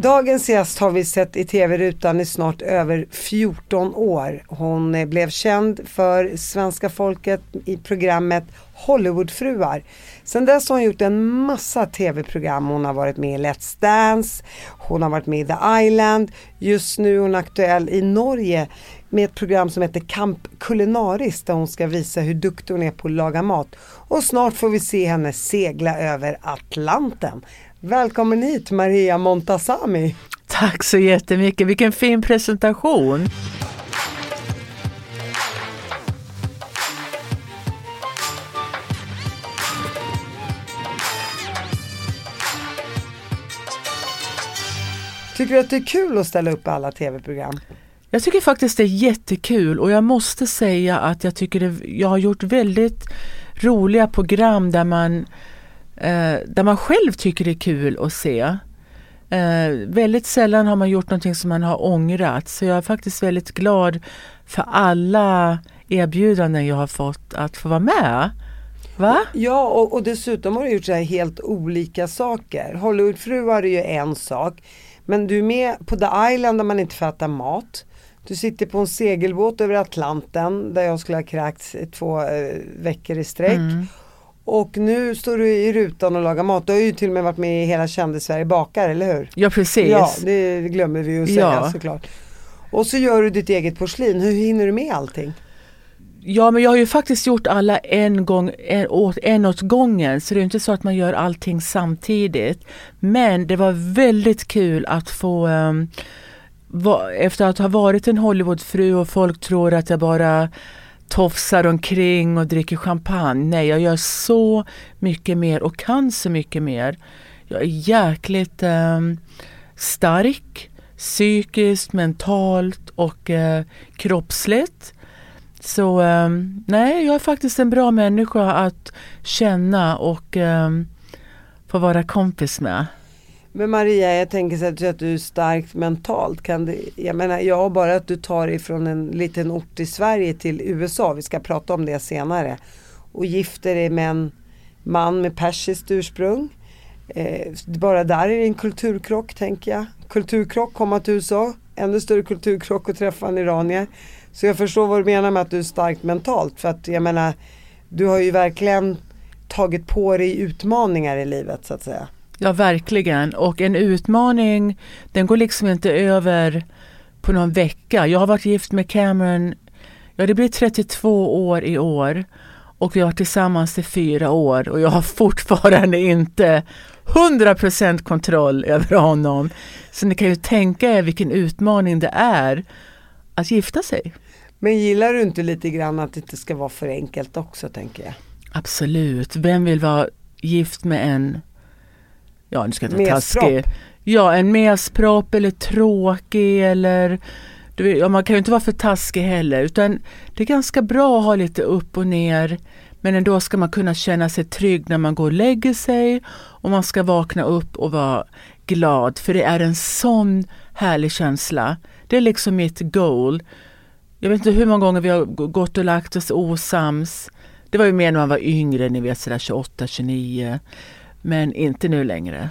Dagens gäst har vi sett i tv-rutan i snart över 14 år. Hon eh, blev känd för svenska folket i programmet Hollywoodfruar. Sen dess har hon gjort en massa tv-program. Hon har varit med i Let's Dance, hon har varit med i The Island. Just nu är hon aktuell i Norge med ett program som heter Camp Kulinaris där hon ska visa hur duktig hon är på att laga mat. Och snart får vi se henne segla över Atlanten. Välkommen hit Maria Montazami. Tack så jättemycket, vilken fin presentation. Tycker du att det är kul att ställa upp alla tv-program? Jag tycker faktiskt det är jättekul och jag måste säga att jag tycker det, jag har gjort väldigt roliga program där man, eh, där man själv tycker det är kul att se. Eh, väldigt sällan har man gjort någonting som man har ångrat så jag är faktiskt väldigt glad för alla erbjudanden jag har fått att få vara med. Va? Ja och, och dessutom har du gjort så här helt olika saker. Hollywoodfruar är ju en sak. Men du är med på The Island där man inte får äta mat. Du sitter på en segelbåt över Atlanten där jag skulle ha kräkts två eh, veckor i sträck. Mm. Och nu står du i rutan och lagar mat. Du har ju till och med varit med i Hela kändis-Sverige bakar, eller hur? Ja precis. Ja, det glömmer vi att säga ja. såklart. Och så gör du ditt eget porslin. Hur hinner du med allting? Ja men jag har ju faktiskt gjort alla en gång, en åt, en åt gången så det är inte så att man gör allting samtidigt. Men det var väldigt kul att få um, va, efter att ha varit en Hollywoodfru och folk tror att jag bara tofsar omkring och dricker champagne. Nej, jag gör så mycket mer och kan så mycket mer. Jag är jäkligt eh, stark psykiskt, mentalt och eh, kroppsligt. Så eh, nej, jag är faktiskt en bra människa att känna och ehm, få vara kompis med. Men Maria, jag tänker så att du är starkt mentalt. Kan det, jag menar, ja, bara att du tar dig från en liten ort i Sverige till USA, vi ska prata om det senare, och gifter dig med en man med persiskt ursprung. Eh, bara där är det en kulturkrock, tänker jag. Kulturkrock, komma till USA, ännu större kulturkrock att träffa en iranier. Så jag förstår vad du menar med att du är starkt mentalt. För att jag menar, du har ju verkligen tagit på dig utmaningar i livet så att säga. Ja, verkligen. Och en utmaning, den går liksom inte över på någon vecka. Jag har varit gift med Cameron, ja det blir 32 år i år. Och vi har varit tillsammans i fyra år och jag har fortfarande inte 100% kontroll över honom. Så ni kan ju tänka er vilken utmaning det är att gifta sig. Men gillar du inte lite grann att det inte ska vara för enkelt också tänker jag? Absolut. Vem vill vara gift med en, ja nu ska jag inte taskig, ja en mespropp eller tråkig eller du, ja, man kan ju inte vara för taskig heller utan det är ganska bra att ha lite upp och ner men ändå ska man kunna känna sig trygg när man går och lägger sig och man ska vakna upp och vara glad för det är en sån härlig känsla. Det är liksom mitt goal. Jag vet inte hur många gånger vi har gått och lagt oss osams. Det var ju mer när man var yngre, ni vet sådär 28, 29. Men inte nu längre.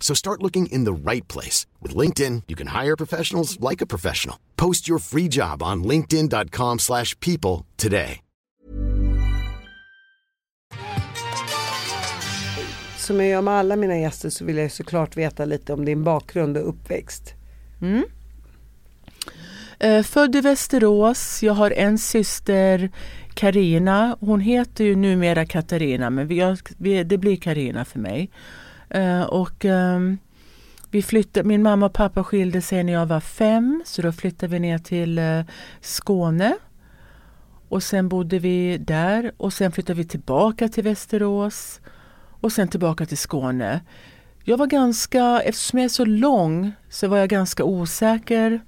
So start looking in the right place. With LinkedIn, you can hire professionals like a professional. Post your free job on linkedin.com slash people today. Som jag gör med alla mina gäster så vill jag såklart veta lite om din bakgrund och uppväxt. Mm. Eh, född i Västerås. Jag har en syster, Karina. Hon heter ju numera Katarina men vi, det blir Karina för mig. Eh, och ehm, vi flyttade, min mamma och pappa skilde sig när jag var fem så då flyttade vi ner till eh, Skåne. Och sen bodde vi där och sen flyttade vi tillbaka till Västerås och sen tillbaka till Skåne. Jag var ganska, eftersom jag är så lång så var jag ganska osäker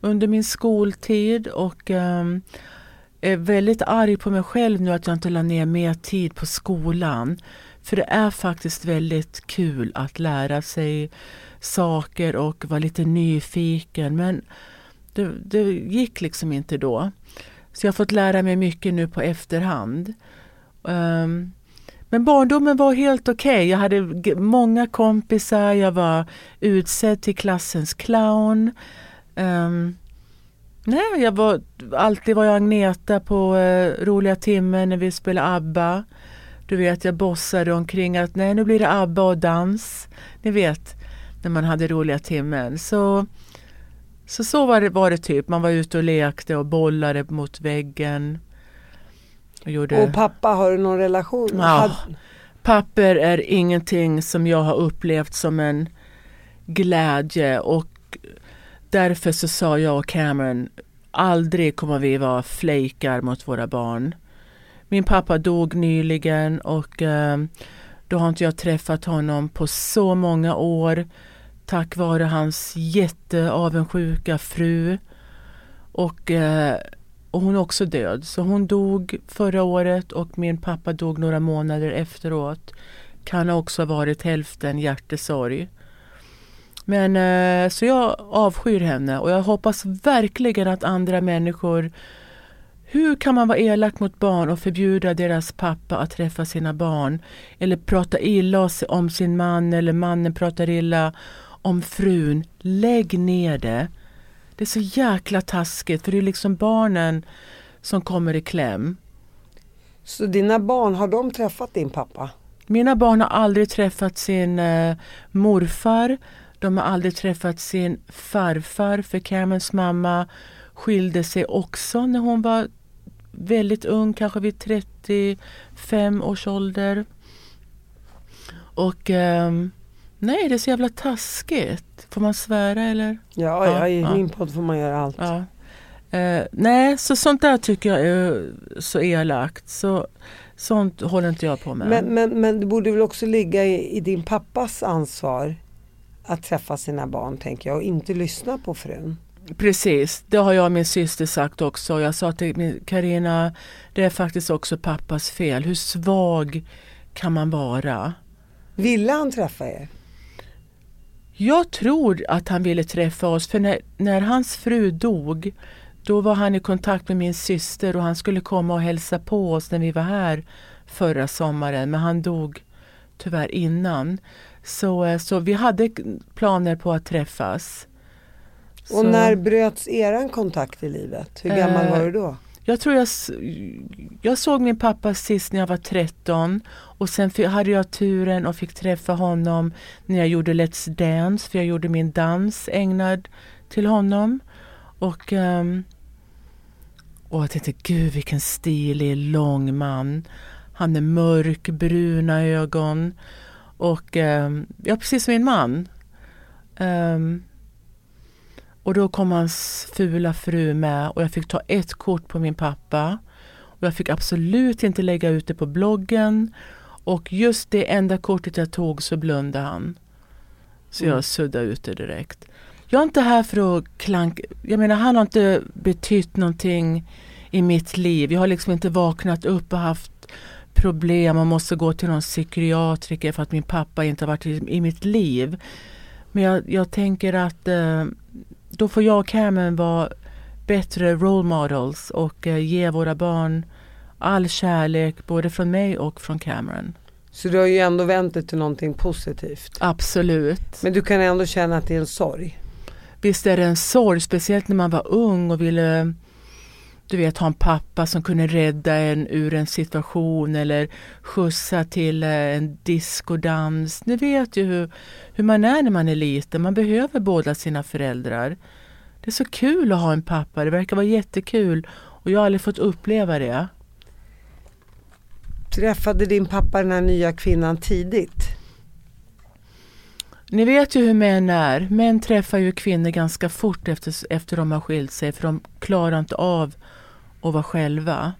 under min skoltid och um, är väldigt arg på mig själv nu att jag inte la ner mer tid på skolan. För det är faktiskt väldigt kul att lära sig saker och vara lite nyfiken men det, det gick liksom inte då. Så jag har fått lära mig mycket nu på efterhand. Um, men barndomen var helt okej. Okay. Jag hade många kompisar, jag var utsedd till klassens clown. Um, nej, jag var, alltid var jag Agneta på uh, roliga timmen när vi spelade ABBA. Du vet, jag bossade omkring att nej, nu blir det ABBA och dans. Ni vet, när man hade roliga timmen. Så så, så var, det, var det typ. Man var ute och lekte och bollade mot väggen. Och, gjorde... och pappa, har du någon relation? Ja. Had... Papper är ingenting som jag har upplevt som en glädje och därför så sa jag och Cameron aldrig kommer vi vara flejkar mot våra barn. Min pappa dog nyligen och eh, då har inte jag träffat honom på så många år tack vare hans jätteavundsjuka fru. Och, eh, och hon är också död. Så hon dog förra året och min pappa dog några månader efteråt. Kan också ha varit hälften hjärtesorg. Men eh, så jag avskyr henne och jag hoppas verkligen att andra människor hur kan man vara elak mot barn och förbjuda deras pappa att träffa sina barn? Eller prata illa om sin man eller mannen pratar illa om frun, lägg ner det. Det är så jäkla taskigt för det är liksom barnen som kommer i kläm. Så dina barn, har de träffat din pappa? Mina barn har aldrig träffat sin eh, morfar. De har aldrig träffat sin farfar för Camerons mamma skilde sig också när hon var väldigt ung, kanske vid 35 års ålder. Och eh, Nej, det är så jävla taskigt. Får man svära eller? Ja, ja, ja i ja. min podd får man göra allt. Ja. Eh, nej, så sånt där tycker jag är så elakt. Så, sånt håller inte jag på med. Men, men, men det borde väl också ligga i, i din pappas ansvar att träffa sina barn tänker jag och inte lyssna på frun. Precis, det har jag och min syster sagt också. Jag sa till Karina, det är faktiskt också pappas fel. Hur svag kan man vara? Ville han träffa er? Jag tror att han ville träffa oss för när, när hans fru dog då var han i kontakt med min syster och han skulle komma och hälsa på oss när vi var här förra sommaren men han dog tyvärr innan. Så, eh, så vi hade planer på att träffas. Och så, när bröts eran kontakt i livet? Hur gammal eh, var du då? Jag tror jag, jag såg min pappa sist när jag var 13 och sen hade jag turen och fick träffa honom när jag gjorde Let's Dance för jag gjorde min dans ägnad till honom. Och, um, och jag tänkte gud vilken stilig lång man. Han är mörk, bruna ögon och um, ja precis som min man. Um, och då kom hans fula fru med och jag fick ta ett kort på min pappa. Och jag fick absolut inte lägga ut det på bloggen. Och just det enda kortet jag tog så blundade han. Så jag mm. suddade ut det direkt. Jag är inte här för att klanka. Jag menar han har inte betytt någonting i mitt liv. Jag har liksom inte vaknat upp och haft problem och måste gå till någon psykiatriker för att min pappa inte har varit i, i mitt liv. Men jag, jag tänker att eh, då får jag och Cameron vara bättre role models och eh, ge våra barn all kärlek både från mig och från Cameron. Så du har ju ändå vänt det till någonting positivt? Absolut. Men du kan ändå känna att det är en sorg? Visst är det en sorg, speciellt när man var ung och ville du vet, ha en pappa som kunde rädda en ur en situation eller skjutsa till eh, en diskodans. Ni vet ju hur, hur man är när man är liten. Man behöver båda sina föräldrar. Det är så kul att ha en pappa, det verkar vara jättekul och jag har aldrig fått uppleva det. Träffade din pappa den här nya kvinnan tidigt? Ni vet ju hur män är. Män träffar ju kvinnor ganska fort efter, efter de har skilt sig för de klarar inte av att vara själva.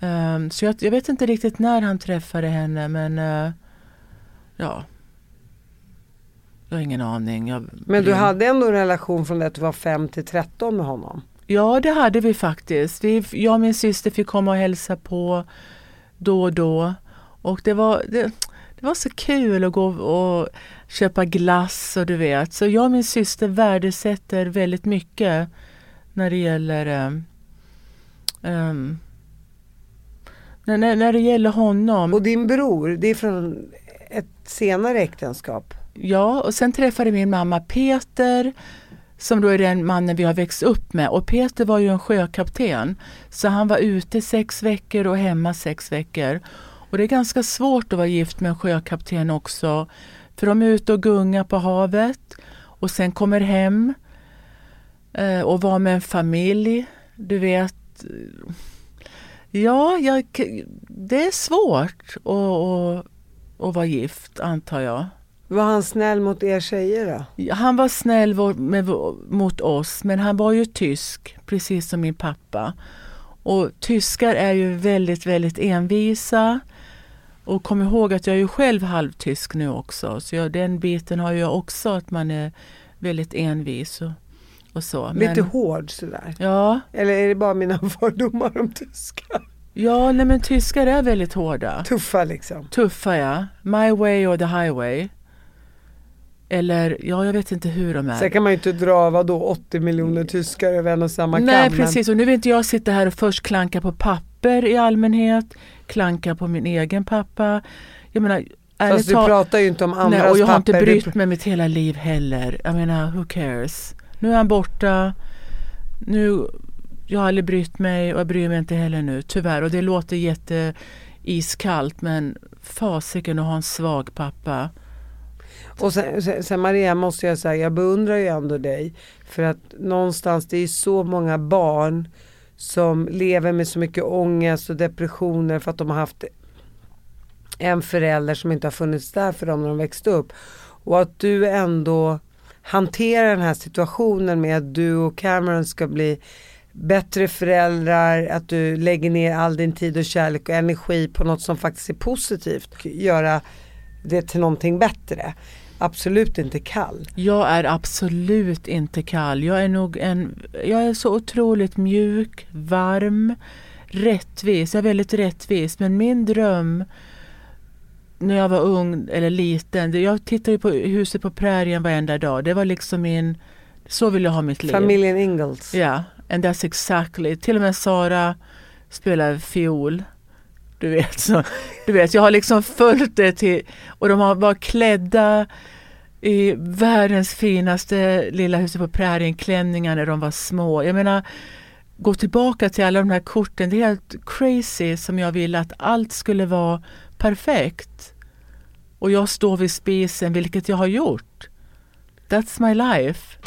Um, så jag, jag, vet inte riktigt när han träffade henne men uh, ja. Jag har ingen aning. Jag, men du hade ändå en relation från det att du var 5 till 13 med honom? Ja det hade vi faktiskt. Vi, jag och min syster fick komma och hälsa på då och då. Och det var, det, det var så kul att gå och köpa glass och du vet. Så jag och min syster värdesätter väldigt mycket när det gäller um, um, när, när det gäller honom. Och din bror, det är från ett senare äktenskap? Ja, och sen träffade min mamma Peter som då är den mannen vi har växt upp med. Och Peter var ju en sjökapten. Så han var ute sex veckor och hemma sex veckor. Och det är ganska svårt att vara gift med en sjökapten också. För de är ute och gungar på havet och sen kommer hem eh, och var med en familj. Du vet. Ja, jag, det är svårt att, att, att vara gift antar jag. Var han snäll mot er tjejer då? Han var snäll mot oss men han var ju tysk precis som min pappa. Och tyskar är ju väldigt, väldigt envisa. Och kom ihåg att jag är ju själv halvtysk nu också. Så jag, den biten har jag också, att man är väldigt envis. Och, och så. Lite men, hård sådär? Ja. Eller är det bara mina fördomar om tyskar? Ja, nej men tyskar är väldigt hårda. Tuffa liksom? Tuffa ja. My way or the highway. Eller ja, jag vet inte hur de är. Sen kan man ju inte dra vadå 80 miljoner tyskar över en och samma Nej kam, precis, och nu vill inte jag sitta här och först klanka på papper i allmänhet, klanka på min egen pappa. Jag menar, Fast du pratar ju inte om andras Nej, och jag har inte papper. brytt mig mitt hela liv heller. Jag menar, who cares? Nu är han borta. Nu, jag har aldrig brytt mig och jag bryr mig inte heller nu, tyvärr. Och det låter jätte iskallt men fasiken att ha en svag pappa. Och sen, sen, sen, Maria måste jag säga, jag beundrar ju ändå dig. För att någonstans, det är så många barn som lever med så mycket ångest och depressioner för att de har haft en förälder som inte har funnits där för dem när de växte upp. Och att du ändå hantera den här situationen med att du och Cameron ska bli bättre föräldrar, att du lägger ner all din tid och kärlek och energi på något som faktiskt är positivt. Göra det till någonting bättre absolut inte kall. Jag är absolut inte kall. Jag är nog en, jag är så otroligt mjuk, varm, rättvis. Jag är väldigt rättvis. Men min dröm när jag var ung eller liten, jag tittade på huset på prärien varenda dag. Det var liksom min, så vill jag ha mitt liv. Familjen Ingalls. Ja, yeah, and that's exactly. Till och med Sara spelar fiol. Du vet, så, du vet, jag har liksom följt det till, och de har varit klädda i världens finaste lilla huset på prärien klänningar när de var små. Jag menar, gå tillbaka till alla de här korten, det är helt crazy som jag ville att allt skulle vara perfekt. Och jag står vid spisen, vilket jag har gjort. That's my life.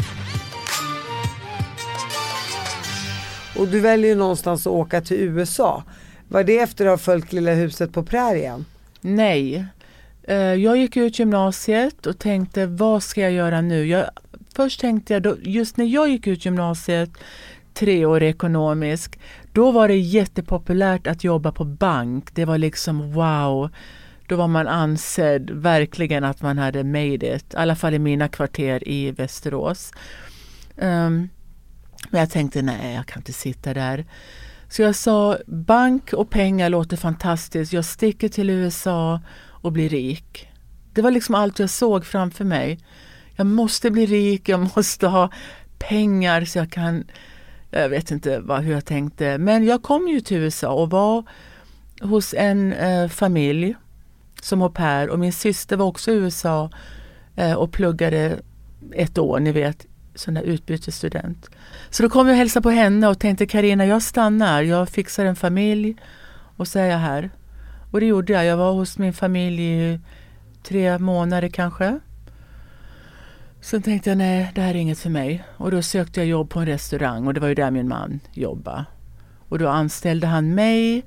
Och du väljer ju någonstans att åka till USA. Var det efter att ha följt Lilla huset på prärien? Nej. Eh, jag gick ut gymnasiet och tänkte vad ska jag göra nu? Jag, först tänkte jag, då, just när jag gick ut gymnasiet, tre år ekonomisk, då var det jättepopulärt att jobba på bank. Det var liksom wow. Då var man ansedd verkligen att man hade made it. I alla fall i mina kvarter i Västerås. Um, men jag tänkte nej, jag kan inte sitta där. Så jag sa bank och pengar låter fantastiskt. Jag sticker till USA och blir rik. Det var liksom allt jag såg framför mig. Jag måste bli rik, jag måste ha pengar så jag kan jag vet inte vad, hur jag tänkte. Men jag kom ju till USA och var hos en eh, familj som au pair och min syster var också i USA eh, och pluggade ett år, ni vet, sån där utbytesstudent. Så då kom jag och hälsade på henne och tänkte Karina jag stannar, jag fixar en familj och så är jag här. Och det gjorde jag. Jag var hos min familj i tre månader kanske. Sen tänkte jag nej, det här är inget för mig. Och då sökte jag jobb på en restaurang och det var ju där min man jobbade. Och då anställde han mig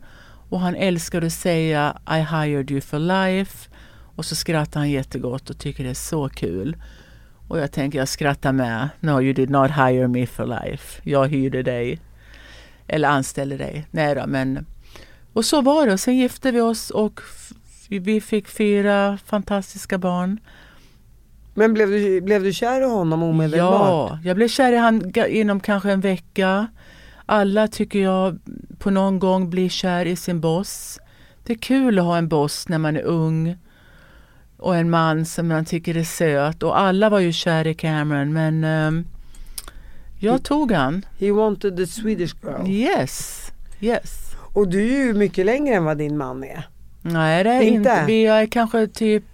och han älskade att säga I hired you for life. Och så skrattar han jättegott och tycker det är så kul. Och jag tänker jag skrattar med. No you did not hire me for life. Jag hyrde dig. Eller anställde dig. Nej då men. Och så var det. Och sen gifte vi oss och vi fick fyra fantastiska barn. Men blev du, blev du kär i honom omedelbart? Ja, jag blev kär i honom inom kanske en vecka. Alla tycker jag på någon gång blir kär i sin boss. Det är kul att ha en boss när man är ung och en man som man tycker är söt och alla var ju kär i Cameron men um, jag he, tog han. He wanted the Swedish girl. Yes, yes. Och du är ju mycket längre än vad din man är. Nej det är inte. inte. Vi är kanske typ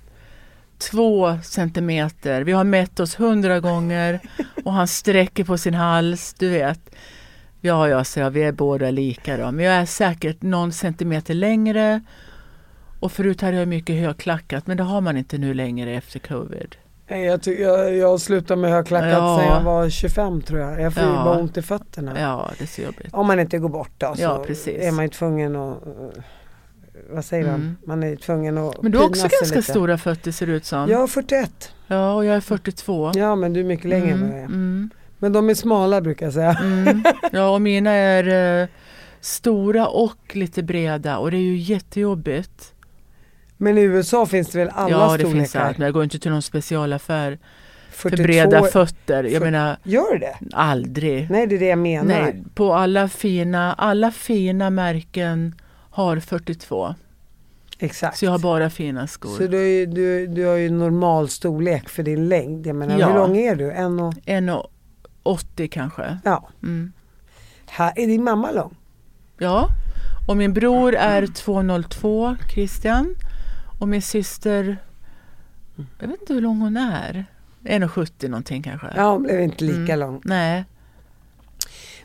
två centimeter. Vi har mätt oss hundra gånger och han sträcker på sin hals, du vet. Ja, ja, så jag, vi är båda lika då. Men jag är säkert någon centimeter längre. Och förut hade jag mycket högklackat men det har man inte nu längre efter covid. Jag, jag, jag slutade med högklackat ja. sedan jag var 25 tror jag. Jag får ja. bara ont i fötterna. Ja, det är så jobbigt. Om man inte går bort då så ja, är man ju tvungen att vad säger mm. man, man är tvungen att Men du har också ganska lite. stora fötter ser det ut som. Jag har 41. Ja och jag är 42. Ja men du är mycket längre mm. än vad jag är. Mm. Men de är smala brukar jag säga. Mm. Ja och mina är eh, stora och lite breda och det är ju jättejobbigt. Men i USA finns det väl alla storlekar? Ja det finns allt men jag går inte till någon specialaffär. 42, för breda fötter. Jag för, menar, gör det? Aldrig. Nej det är det jag menar. Nej, på alla fina, alla fina märken har 42. Exakt. Så jag har bara fina skor. Så du, du, du har ju normal storlek för din längd. Jag menar, ja. Hur lång är du? 1,80 kanske. Ja. Mm. Här, är din mamma lång? Ja. Och min bror är 2,02 Christian. Och min syster, jag vet inte hur lång hon är. 1,70 någonting kanske. Ja, hon blev inte lika mm. lång. Nej.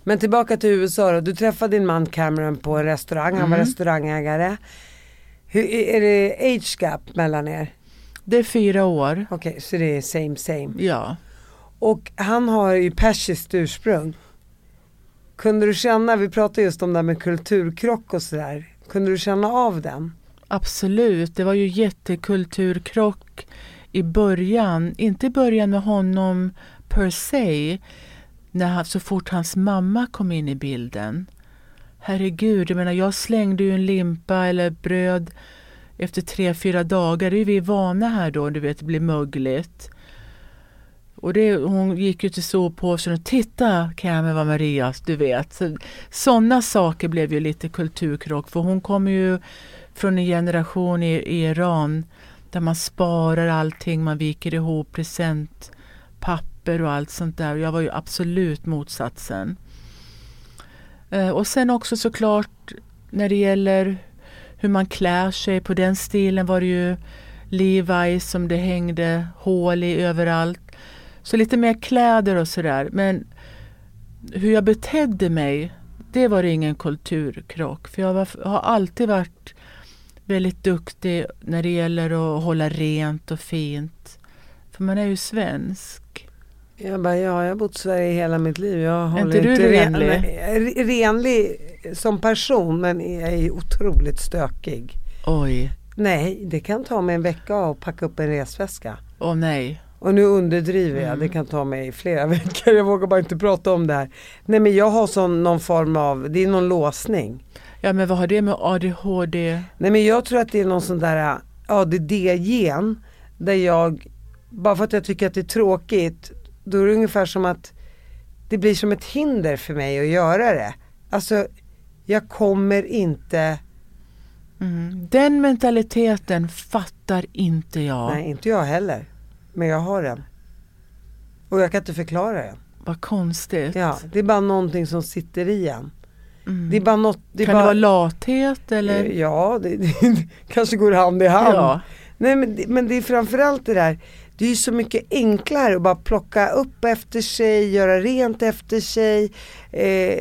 Men tillbaka till USA då. Du träffade din man Cameron på en restaurang. Han mm. var restaurangägare. Hur, är det age gap mellan er? Det är fyra år. Okej, okay, så det är same same. Ja. Och han har ju persiskt ursprung. Kunde du känna, vi pratade just om det här med kulturkrock och sådär. Kunde du känna av den? Absolut, det var ju jättekulturkrock i början. Inte i början med honom per se när så fort hans mamma kom in i bilden. Herregud, jag menar jag slängde ju en limpa eller bröd efter tre, fyra dagar. Det är vi vana här då, du vet, det blir mögligt. Och det, hon gick ju till soppåsen och titta kan var Marias, du vet. Sådana saker blev ju lite kulturkrock för hon kommer ju från en generation i, i Iran där man sparar allting, man viker ihop presentpapper grupper och allt sånt där. Jag var ju absolut motsatsen. Eh, och sen också såklart när det gäller hur man klär sig. På den stilen var det ju Levi's som det hängde hål i överallt. Så lite mer kläder och sådär. Men hur jag betedde mig, det var ingen kulturkrock. För jag var, har alltid varit väldigt duktig när det gäller att hålla rent och fint. För man är ju svensk. Jag bara, ja jag har bott i Sverige hela mitt liv. Jag är inte du inte renlig? Ren, renlig som person men jag är otroligt stökig. Oj. Nej, det kan ta mig en vecka att packa upp en resväska. Åh oh, nej. Och nu underdriver jag, mm. det kan ta mig flera veckor. Jag vågar bara inte prata om det här. Nej men jag har sån, någon form av, det är någon låsning. Ja men vad har det med ADHD? Nej men jag tror att det är någon sån där ADD-gen. Där jag, bara för att jag tycker att det är tråkigt då är det ungefär som att det blir som ett hinder för mig att göra det. Alltså, jag kommer inte mm. Den mentaliteten fattar inte jag. Nej, inte jag heller. Men jag har den. Och jag kan inte förklara den. Vad konstigt. Ja, det är bara någonting som sitter i en. Mm. Det är bara något, det kan bara, det vara lathet eller? Ja, det, det kanske går hand i hand. Ja. Nej men, men det är framförallt det där det är ju så mycket enklare att bara plocka upp efter sig, göra rent efter sig. Eh,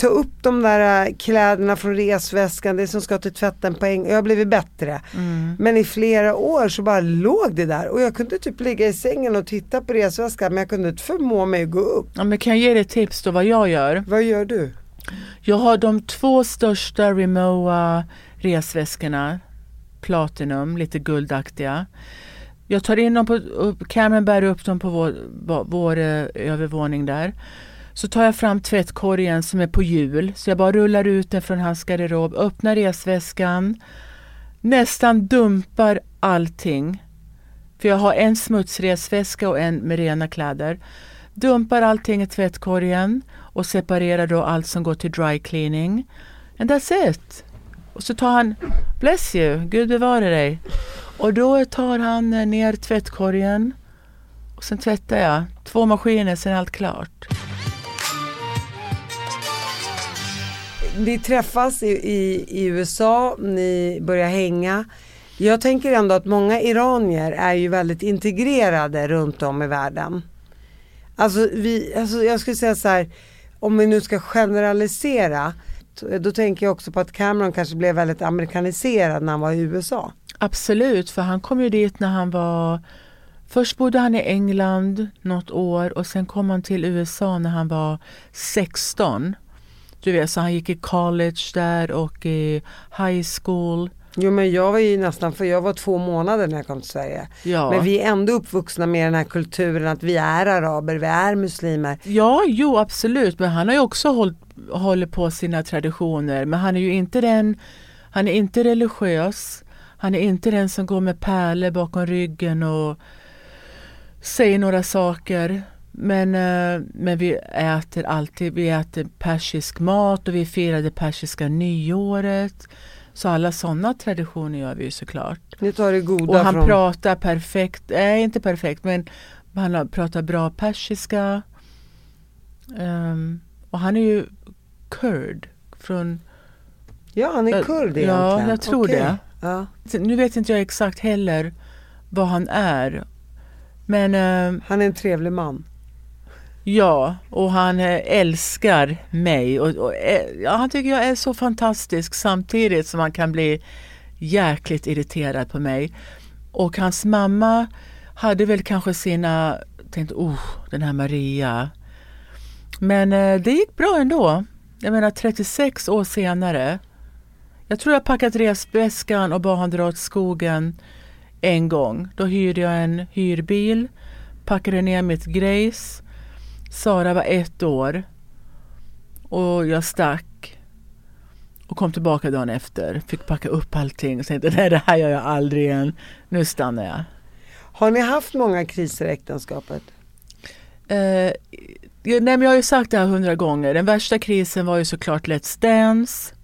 Ta upp de där äh, kläderna från resväskan, det som ska till tvätten på en Jag har blivit bättre. Men i flera år så bara låg det där och jag kunde typ ligga i sängen och titta på resväskan men jag kunde inte förmå mig att gå upp. Ja, men kan jag ge dig ett tips då vad jag gör? Vad gör du? Jag har de två största Rimowa resväskorna. Platinum, lite guldaktiga. Jag tar in dem på, upp, Cameron bär upp dem på vår, vår, eh, övervåning där. Så tar jag fram tvättkorgen som är på hjul. Så jag bara rullar ut den från hans garderob, öppnar resväskan. Nästan dumpar allting. För jag har en smutsresväska och en med rena kläder. Dumpar allting i tvättkorgen och separerar då allt som går till dry cleaning. And that's it. Och så tar han, bless you, Gud bevare dig. Och då tar han eh, ner tvättkorgen och sen tvättar jag. Två maskiner, sen är allt klart. Ni träffas i, i, i USA, ni börjar hänga. Jag tänker ändå att många iranier är ju väldigt integrerade runt om i världen. Alltså, vi, alltså jag skulle säga så här, om vi nu ska generalisera, då tänker jag också på att Cameron kanske blev väldigt amerikaniserad när han var i USA. Absolut, för han kom ju dit när han var Först bodde han i England något år och sen kom han till USA när han var 16. Du vet, så han gick i college där och i high school. Jo men jag var ju nästan, för jag var två månader när jag kom till Sverige. Ja. Men vi är ändå uppvuxna med den här kulturen att vi är araber, vi är muslimer. Ja, jo absolut, men han har ju också hållit, håller på sina traditioner. Men han är ju inte den, han är inte religiös. Han är inte den som går med pärlor bakom ryggen och säger några saker. Men, eh, men vi äter alltid, vi äter persisk mat och vi firar det persiska nyåret. Så alla sådana traditioner gör vi ju såklart. Nu tar det goda Och han från... pratar perfekt, nej inte perfekt men han pratar bra persiska. Ehm, och han är ju kurd från, Ja han är Ja, kurd ja, egentligen. jag tror Okej. det. Ja. nu vet inte jag exakt heller vad han är. Men ehm, Han är en trevlig man. ja, och han eh, älskar mig. Och, och, eh, ja, han tycker jag är så fantastisk samtidigt som han kan bli jäkligt irriterad på mig. Och hans mamma hade väl kanske sina, tänkte oh den här Maria. Men eh, det gick bra ändå. Jag menar 36 år senare. Jag tror jag packat resväskan och bad han dra åt skogen en gång. Då hyrde jag en hyrbil, packade ner mitt grejs. Sara var ett år och jag stack och kom tillbaka dagen efter. Fick packa upp allting och tänkte nej det här gör jag aldrig igen. Nu stannar jag. Har ni haft många kriser i äktenskapet? Eh, nej, men jag har ju sagt det här hundra gånger. Den värsta krisen var ju såklart Let's Dance.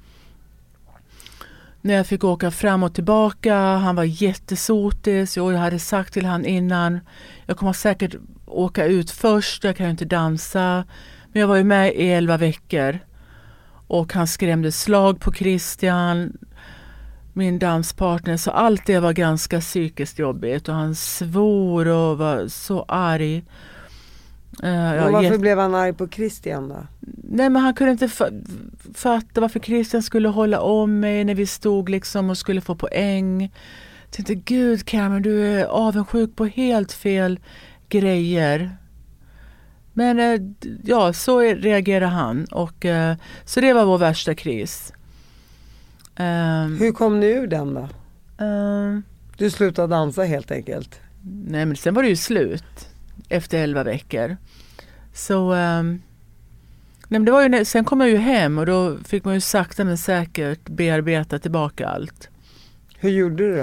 När jag fick åka fram och tillbaka. Han var jättesotis. Och jag hade sagt till han innan. Jag kommer säkert åka ut först. Jag kan ju inte dansa. Men jag var ju med i elva veckor. Och han skrämde slag på Christian. Min danspartner. Så allt det var ganska psykiskt jobbigt. Och han svor och var så arg. Eh, ja, varför blev han arg på Christian då? Nej men han kunde inte fa- fatta varför Christian skulle hålla om mig när vi stod liksom och skulle få poäng. Jag tänkte gud Cameron du är avundsjuk på helt fel grejer. Men d- ja, så reagerar han och eh, så det var vår värsta kris. Ehm, Hur kom ni ur den då? ehm, Du slutade dansa helt enkelt. Nej men sen var det ju slut efter elva veckor. Så ehm, nej, det var ju, sen kom jag ju hem och då fick man ju sakta men säkert bearbeta tillbaka allt. Hur gjorde du då?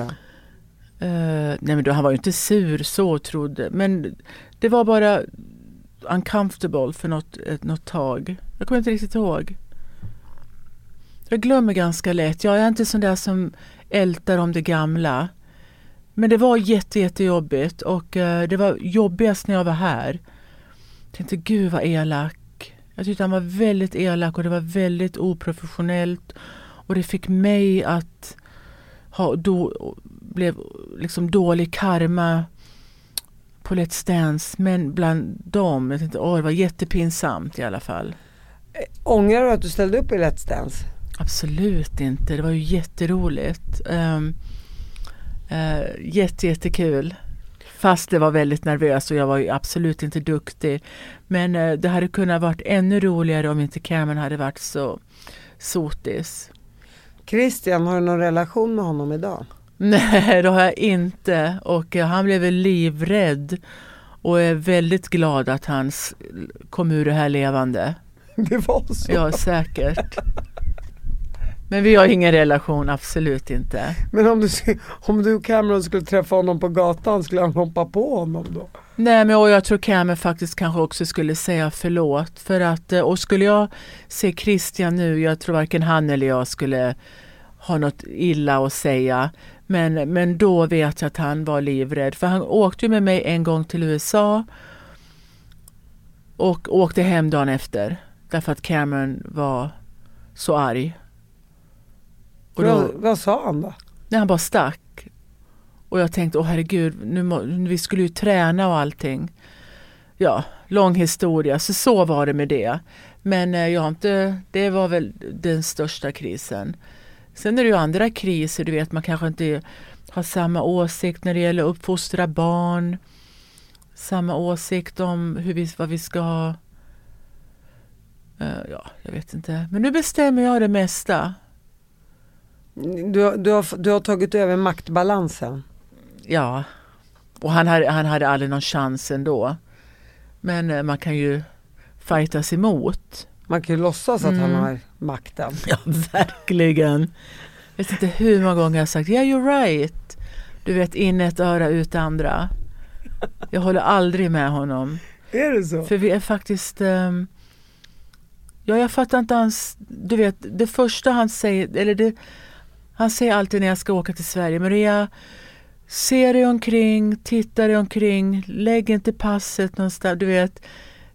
Eh, nej men då, han var ju inte sur så trodde men det var bara uncomfortable för något, ett, något tag. Jag kommer inte riktigt ihåg. Jag glömmer ganska lätt. Jag är inte sån där som ältar om det gamla. Men det var jätte, jättejobbigt och eh, det var jobbigast när jag var här. Jag tänkte gud vad elak. Jag tyckte han var väldigt elak och det var väldigt oprofessionellt. Och det fick mig att ha då, blev liksom dålig karma på Let's Dance. Men bland dem, jag tänkte åh det var jättepinsamt i alla fall. Ångrar du att du ställde upp i Let's Dance? Absolut inte. Det var ju jätteroligt. Um, uh, jätte, jättekul. Fast det var väldigt nervöst och jag var ju absolut inte duktig. Men uh, det hade kunnat varit ännu roligare om inte Cameron hade varit så sotis. Christian, har du någon relation med honom idag? Nej, det har jag inte. Och uh, han blev livrädd. Och är väldigt glad att han kom ur det här levande. Det var så? Ja, säkert. Men vi har ingen relation, absolut inte. Men om du, om du och Cameron skulle träffa honom på gatan, skulle han hoppa på honom då? Nej men och jag tror Cameron faktiskt kanske också skulle säga förlåt. För att, och skulle jag se Christian nu, jag tror varken han eller jag skulle ha något illa att säga. Men, men då vet jag att han var livrädd. För han åkte med mig en gång till USA och åkte hem dagen efter. Därför att Cameron var så arg. Och då, vad, vad sa han då? Nej, han bara stack. Och jag tänkte, åh herregud, nu må, vi skulle ju träna och allting. Ja, lång historia, så så var det med det. Men eh, jag inte, det var väl den största krisen. Sen är det ju andra kriser, du vet man kanske inte har samma åsikt när det gäller att uppfostra barn. Samma åsikt om hur vi, vad vi ska ha. Uh, ja, jag vet inte. Men nu bestämmer jag det mesta. Du, du, har, du har tagit över maktbalansen? Ja, och han hade, han hade aldrig någon chans ändå. Men uh, man kan ju fightas emot. Man kan ju låtsas att mm. han har makten. Ja, verkligen. Jag vet inte hur många gånger jag har sagt yeah you're right. Du vet in ett öra ut andra. Jag håller aldrig med honom. Är det så? För vi är faktiskt um, Ja, jag fattar inte hans... Du vet, det första han säger, eller det, han säger alltid när jag ska åka till Sverige, Maria, se dig omkring, titta dig omkring, lägg inte passet någonstans. Du vet,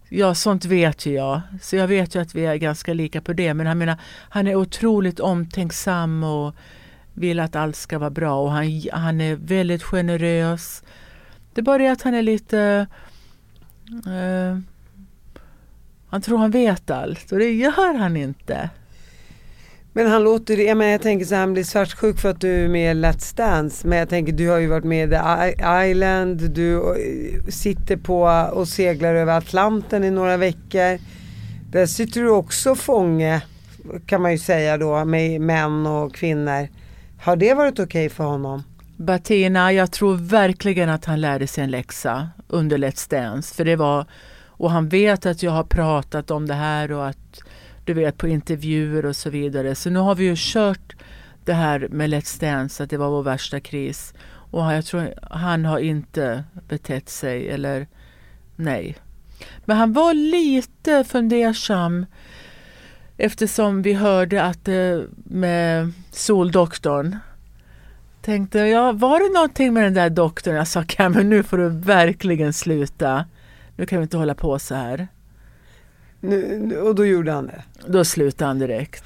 Ja, sånt vet ju jag. Så jag vet ju att vi är ganska lika på det. Men han menar, han är otroligt omtänksam och vill att allt ska vara bra. Och han, han är väldigt generös. Det är bara det att han är lite... Uh, han tror han vet allt och det gör han inte. Men han låter, jag, menar, jag tänker så här, han blir svartsjuk för att du är med i Let's Dance. Men jag tänker, du har ju varit med i The Island, du eh, sitter på eh, och seglar över Atlanten i några veckor. Där sitter du också fånge, kan man ju säga då, med män och kvinnor. Har det varit okej okay för honom? Bettina, jag tror verkligen att han lärde sig en läxa under Let's Dance. För det var, och han vet att jag har pratat om det här och att du vet på intervjuer och så vidare. Så nu har vi ju kört det här med Let's Dance, att det var vår värsta kris. Och jag tror han har inte betett sig eller nej. Men han var lite fundersam eftersom vi hörde att med Soldoktorn tänkte jag, var det någonting med den där doktorn? Jag sa, men nu får du verkligen sluta. Nu kan vi inte hålla på så här. Nu, och då gjorde han det? Då slutade han direkt.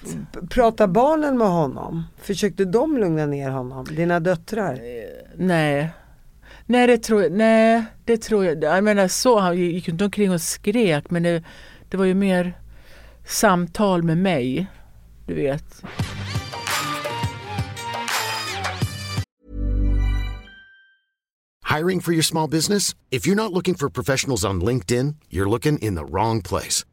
Pratar barnen med honom? Försökte de lugna ner honom? Dina döttrar? Eh, nej. Nej det tror jag, nej, det tror jag. Jag menar så, han gick inte omkring och skrek men det, det var ju mer samtal med mig. Du vet. Hiring for your small business? If you're not looking for professionals on LinkedIn, you're looking in the wrong place.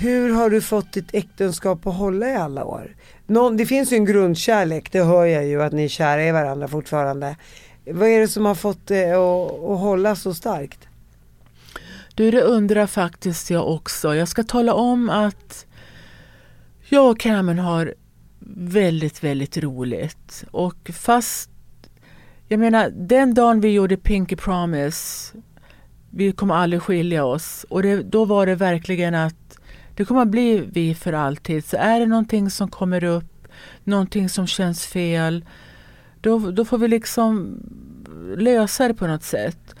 Hur har du fått ditt äktenskap att hålla i alla år? Någon, det finns ju en grundkärlek, det hör jag ju att ni är kära i varandra fortfarande. Vad är det som har fått det att, att hålla så starkt? Du, det undrar faktiskt jag också. Jag ska tala om att jag och Cameron har väldigt, väldigt roligt. Och fast, jag menar den dagen vi gjorde Pinky Promise, vi kommer aldrig skilja oss. Och det, då var det verkligen att det kommer att bli vi för alltid. Så är det någonting som kommer upp, någonting som känns fel, då, då får vi liksom lösa det på något sätt.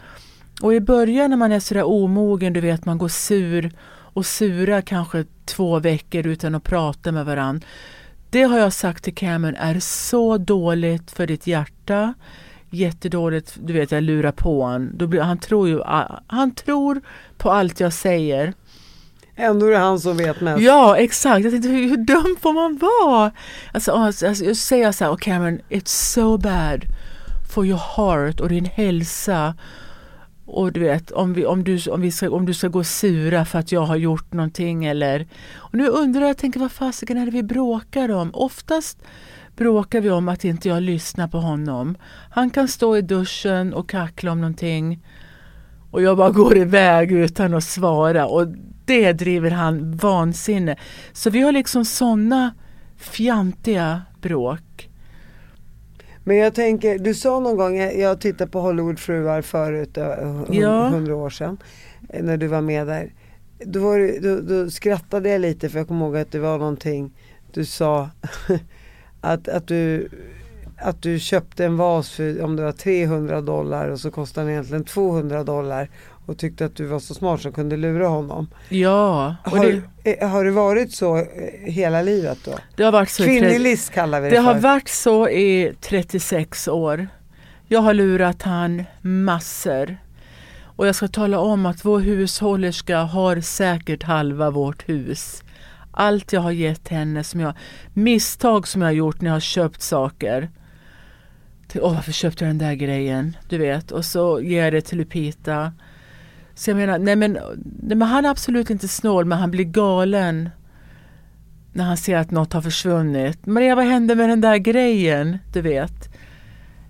Och i början när man är sådär omogen, du vet man går sur och sura kanske två veckor utan att prata med varandra. Det har jag sagt till Cameron är så dåligt för ditt hjärta. Jättedåligt, du vet jag lurar på honom. Han tror ju, han tror på allt jag säger. Ändå är det han som vet mest. Ja exakt, jag tänkte hur, hur dum får man vara? Alltså, alltså, alltså jag säger så här, oh Cameron, it's so bad for your heart och din hälsa och du vet om, vi, om, du, om, vi ska, om du ska gå sura för att jag har gjort någonting eller... Och nu undrar jag, tänker vad fasiken är det vi bråkar om? Oftast bråkar vi om att inte jag lyssnar på honom. Han kan stå i duschen och kackla om någonting och jag bara går iväg utan att svara och det driver han vansinne. Så vi har liksom sådana fjantiga bråk. Men jag tänker, du sa någon gång, jag tittade på Hollywoodfruar förut, hundra ja. år sedan, eh, när du var med där. Då, var då, då, skrattade jag lite för jag kommer ihåg att det var någonting du sa att, att, du, att du köpte en vas för om det var 300 dollar och så kostade den egentligen 200 dollar och tyckte att du var så smart som kunde lura honom. Ja. Har, det, eh, har det varit så eh, hela livet då? Det har varit så Kvinnlig list kallar vi det Det har varit så i 36 år. Jag har lurat han massor. Och jag ska tala om att vår hushållerska har säkert halva vårt hus. Allt jag har gett henne, som jag, misstag som jag har gjort när jag har köpt saker. Åh, varför köpte jag den där grejen? Du vet. Och så ger jag det till Lupita. Så jag menar, nej men, nej men han är absolut inte snål men han blir galen när han ser att något har försvunnit. Maria vad hände med den där grejen? Du vet.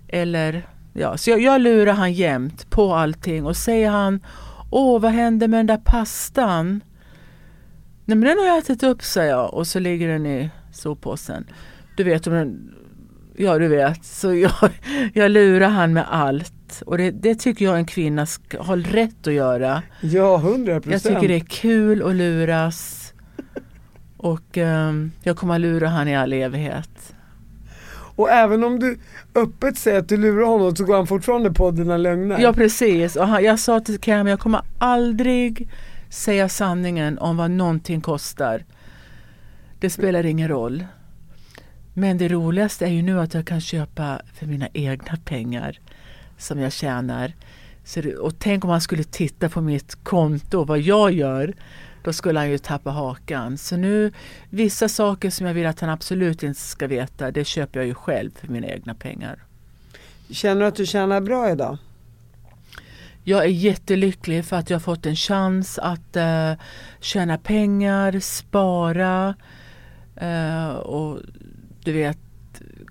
Eller, ja, så jag, jag lurar han jämt på allting och säger han Åh vad hände med den där pastan? Nej men den har jag ätit upp säger jag och så ligger den i soppåsen. Du vet om den, ja du vet, så jag, jag lurar han med allt. Och det, det, tycker jag en kvinna ska, har rätt att göra. Ja, hundra procent. Jag tycker det är kul att luras. Och um, jag kommer att lura han i all evighet. Och även om du öppet säger att du lurar honom så går han fortfarande på dina lögner. Ja precis. Och han, jag sa till Cam, jag kommer aldrig säga sanningen om vad någonting kostar. Det spelar ingen roll. Men det roligaste är ju nu att jag kan köpa för mina egna pengar som jag tjänar. Så och tänk om han skulle titta på mitt konto, vad jag gör. Då skulle han ju tappa hakan. Så nu, vissa saker som jag vill att han absolut inte ska veta, det köper jag ju själv för mina egna pengar. Känner du att du tjänar bra idag? Jag är jättelycklig för att jag fått en chans att uh, tjäna pengar, spara uh, och du vet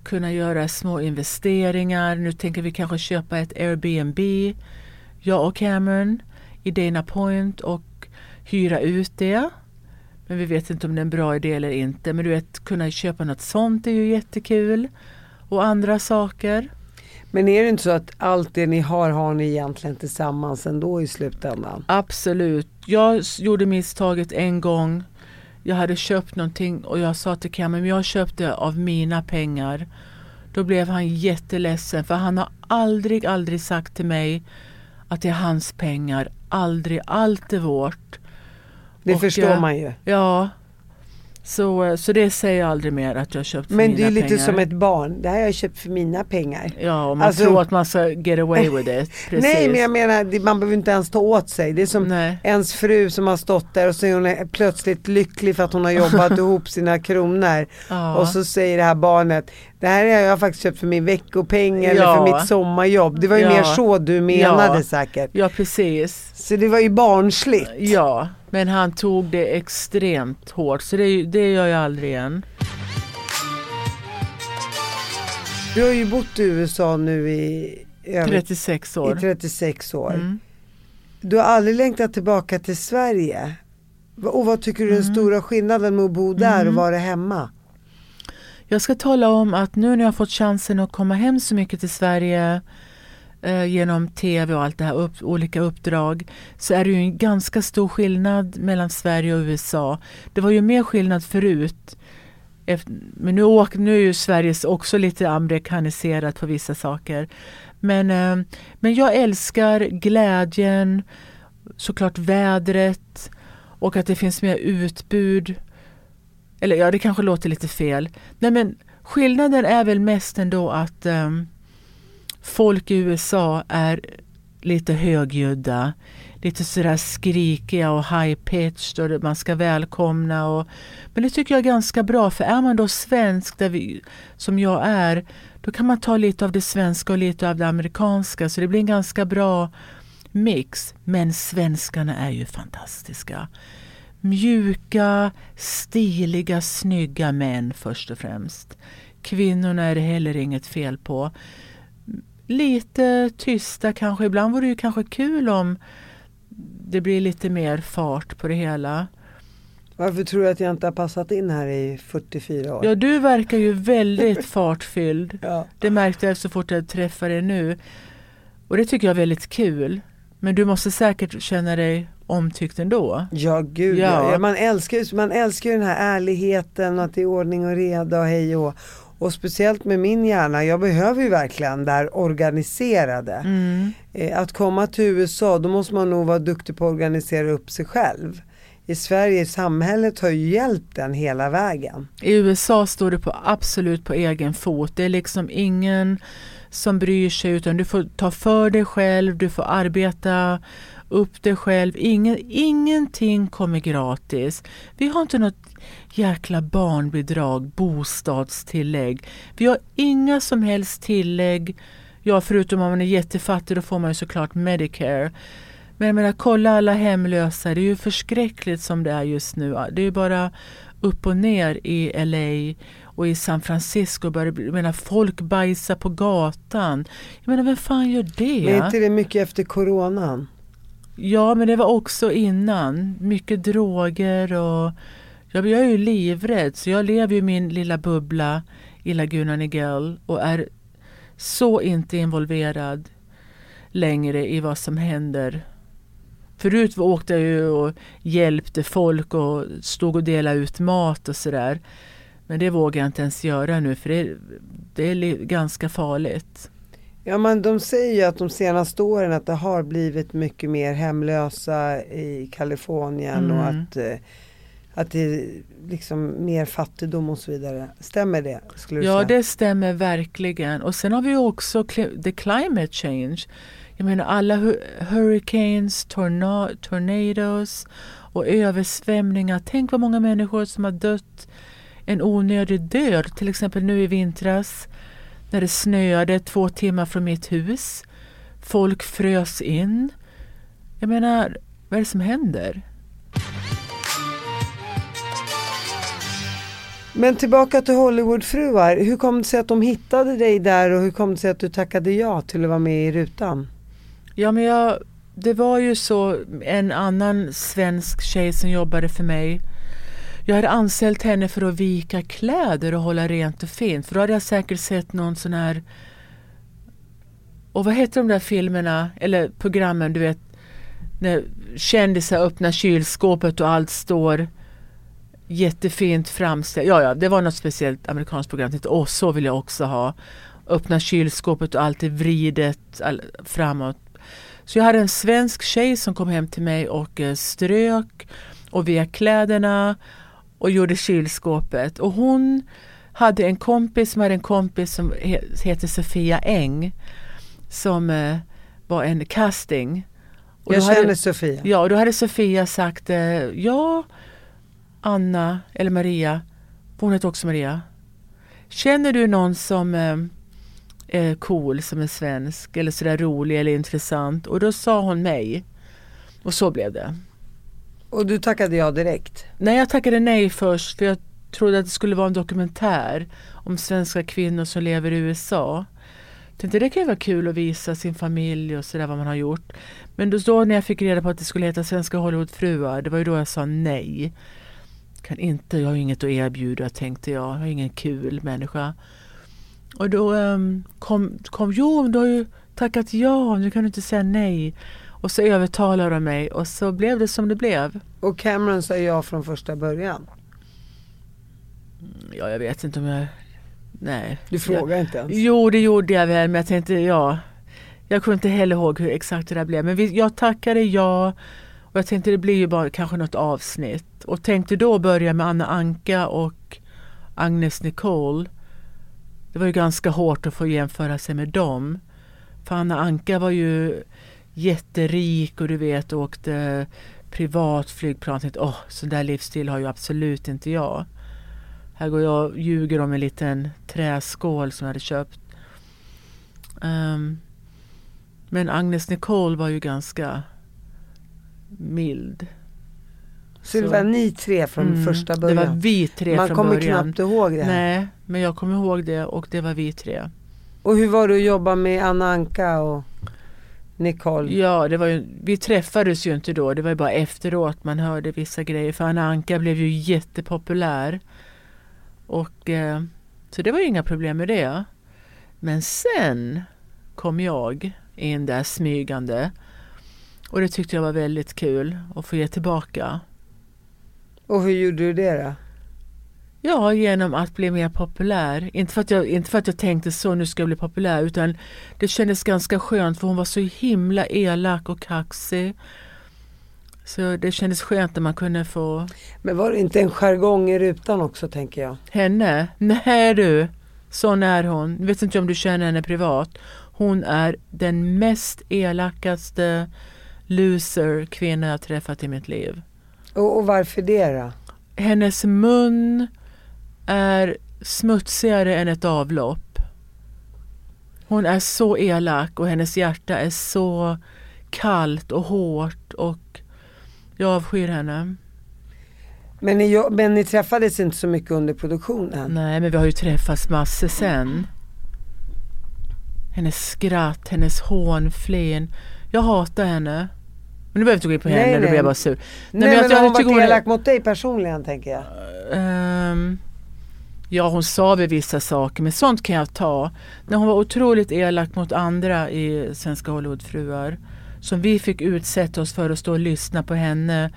kunna göra små investeringar. Nu tänker vi kanske köpa ett Airbnb, jag och Cameron, i Dana Point och hyra ut det. Men vi vet inte om det är en bra idé eller inte. Men du vet, kunna köpa något sånt är ju jättekul. Och andra saker. Men är det inte så att allt det ni har, har ni egentligen tillsammans ändå i slutändan? Absolut. Jag gjorde misstaget en gång jag hade köpt någonting och jag sa till Cam, men jag köpte av mina pengar. Då blev han jätteledsen för han har aldrig, aldrig sagt till mig att det är hans pengar. Aldrig, allt är vårt. Det och förstår jag, man ju. Ja, så, eh, så det säger jag aldrig mer att jag köpt för Men mina pengar. Men det är lite som ett barn. Det här har jag köpt för mina pengar. Ja, och man alltså, tror att man ska get away with it. Precis. Nej, men jag menar man behöver inte ens ta åt sig. Det är som Nej. ens fru som har stått där och så är hon plötsligt lycklig för att hon har jobbat ihop sina kronor. Ja. Och så säger det här barnet Det här har jag faktiskt köpt för min veckopeng eller Ja. för mitt sommarjobb. Det var ju Ja. mer så du menade Ja. säkert. Ja, precis. Så det var ju barnsligt. Ja, men han tog det extremt hårt så det, det gör jag aldrig igen. Du har ju bott i USA nu i, över, 36 år. i 36 år. Mm. Du har aldrig längtat tillbaka till Sverige. Och vad tycker du är Mm. den stora skillnaden med att bo där och vara hemma? Jag ska tala om att nu när jag har fått chansen att komma hem så mycket till Sverige eh, genom tv och allt det här, upp, olika uppdrag, så är det ju en ganska stor skillnad mellan Sverige och USA. Det var ju mer skillnad förut. Efter, men nu, åk, nu är ju Sverige också lite amerikaniserat på vissa saker. Men, eh, men jag älskar glädjen, såklart vädret och att det finns mer utbud. Eller ja, det kanske låter lite fel. Nej, men skillnaden är väl mest ändå att um, folk i USA är lite högljudda. Lite sådär skrikiga och high-pitched och man ska välkomna. Och, men det tycker jag är ganska bra för är man då svensk där vi, som jag är då kan man ta lite av det svenska och lite av det amerikanska så det blir en ganska bra mix. Men svenskarna är ju fantastiska. Mjuka, stiliga, snygga män först och främst. Kvinnorna är det heller inget fel på. Lite tysta kanske. Ibland vore det ju kanske kul om det blir lite mer fart på det hela. Varför tror du att jag inte har passat in här i 44 år? Ja, du verkar ju väldigt fartfylld. Ja. Det märkte jag så fort jag träffade dig nu. Och det tycker jag är väldigt kul. Men du måste säkert känna dig omtyckt ändå. Ja gud Ja. ja. Man, älskar, ju- man älskar ju den här ärligheten och att det är ordning och reda och hej och och speciellt med min hjärna, jag behöver ju verkligen det här organiserade. Mm. Eh, att komma till USA, då måste man nog vara duktig på att organisera upp sig själv. I Sverige, samhället har ju hjälpt den hela vägen. I USA står du på absolut på egen fot. Det är liksom ingen som bryr sig utan du får ta för dig själv, du får arbeta upp dig själv. Ingen, ingenting kommer gratis. Vi har inte något jäkla barnbidrag, bostadstillägg. Vi har inga som helst tillägg. Ja, förutom om man är jättefattig då får man ju såklart Medicare. Men jag menar, kolla alla hemlösa. Det är ju förskräckligt som det är just nu. Det är ju bara upp och ner i LA och i San Francisco. Jag menar, folk bajsar på gatan. Jag menar, vem fan gör det? Men är inte det mycket efter coronan? Ja, men det var också innan. Mycket droger och jag, jag är ju livrädd så jag lever i min lilla bubbla i Laguna Niguel och är så inte involverad längre i vad som händer. Förut åkte jag ju och hjälpte folk och stod och delade ut mat och sådär. Men det vågar jag inte ens göra nu för det, det är ganska farligt. Ja men de säger ju att de senaste åren att det har blivit mycket mer hemlösa i Kalifornien och Mm. att, eh, att det är liksom mer fattigdom och så vidare. Stämmer det? Skulle du Ja, säga? det stämmer verkligen. Och sen har vi också the climate change. Jag menar alla hu- hurricanes, torna- tornadoes och översvämningar. Tänk vad många människor som har dött en onödig död. Till exempel nu i vintras när det snöade två timmar från mitt hus. Folk frös in. Jag menar, vad är det som händer? Men tillbaka till Hollywoodfruar. Hur kom det sig att de hittade dig där och hur kom det sig att du tackade ja till att vara med i rutan? Ja, men jag, det var ju så en annan svensk tjej som jobbade för mig. Jag hade anställt henne för att vika kläder och hålla rent och fint. För då hade jag säkert sett någon sån här... Och vad heter de där filmerna, eller programmen, du vet. När kändisar öppnar kylskåpet och allt står jättefint framställt. Ja, ja, det var något speciellt amerikanskt program. Jag tänkte, åh, så vill jag också ha. Öppna kylskåpet och allt är vridet all, framåt. Så jag hade en svensk tjej som kom hem till mig och eh, strök och vek kläderna och gjorde kylskåpet. Och hon hade en kompis som hade en kompis som he, heter Sofia Eng som eh, var en casting. Och Jag känner hade, Sofia. Ja, och då hade Sofia sagt eh, ja, Anna eller Maria, hon heter också Maria. känner du någon som eh, är cool, som är svensk eller sådär rolig eller intressant? Och då sa hon mig. Och så blev det. Och du tackade ja direkt? Nej, jag tackade nej först för jag trodde att det skulle vara en dokumentär om svenska kvinnor som lever i USA. Jag Tänkte det kan ju vara kul att visa sin familj och sådär vad man har gjort. Men då, då när jag fick reda på att det skulle heta Svenska Hollywoodfruar, det var ju då jag sa nej. Kan inte, jag har inget att erbjuda tänkte jag. Jag är ingen kul människa. Och då um, kom, kom, jo du har ju tackat ja, nu kan du inte säga nej. Och så övertalade de mig och så blev det som det blev. Och Cameron sa ja från första början? Ja, jag vet inte om jag... Nej. Du frågar jag, inte ens? Jo, det gjorde jag väl, men jag tänkte ja. Jag kunde inte heller ihåg hur exakt det där blev. Men vi, jag tackade ja. Och jag tänkte det blir ju bara kanske något avsnitt. Och tänkte då börja med Anna Anka och Agnes Nicole. Det var ju ganska hårt att få jämföra sig med dem. För Anna Anka var ju jätterik och du vet åkte privatflygplan. Jag tänkte, åh, sån där livsstil har ju absolut inte jag. Här går jag och ljuger om en liten träskål som jag hade köpt. Um, men Agnes Nicole var ju ganska mild. Så, så det var ni tre från mm, första början? Det var vi tre Man från kommer början. knappt ihåg det här. Nej, men jag kommer ihåg det och det var vi tre. Och hur var det att jobba med Anna Anka och Nicole? Ja, det var ju, vi träffades ju inte då. Det var ju bara efteråt man hörde vissa grejer. För Anna Anka blev ju jättepopulär. Och, eh, så det var inga problem med det. Men sen kom jag in där smygande. Och det tyckte jag var väldigt kul att få ge tillbaka. Och hur gjorde du det då? Ja, genom att bli mer populär. Inte för, att jag, inte för att jag tänkte så, nu ska jag bli populär, utan det kändes ganska skönt för hon var så himla elak och kaxig. Så det kändes skönt när man kunde få... Men var det inte en jargong i rutan också tänker jag? Henne? Nej du, sån är hon. Jag vet inte om du känner henne privat. Hon är den mest elakaste loser kvinna jag träffat i mitt liv. Och, och varför det då? Hennes mun är smutsigare än ett avlopp. Hon är så elak och hennes hjärta är så kallt och hårt och jag avskyr henne. Men ni, men ni träffades inte så mycket under produktionen? Nej, men vi har ju träffats massor sen. Hennes skratt, hennes hånflen. Jag hatar henne. Men nu behöver jag inte gå in på henne, nej, då blir jag bara sur. Nej, nej men, men hon varit elak mot dig personligen tänker jag? Um, ja, hon sa väl vissa saker, men sånt kan jag ta. När hon var otroligt elak mot andra i Svenska Hollywoodfruar som vi fick utsätta oss för att stå och lyssna på henne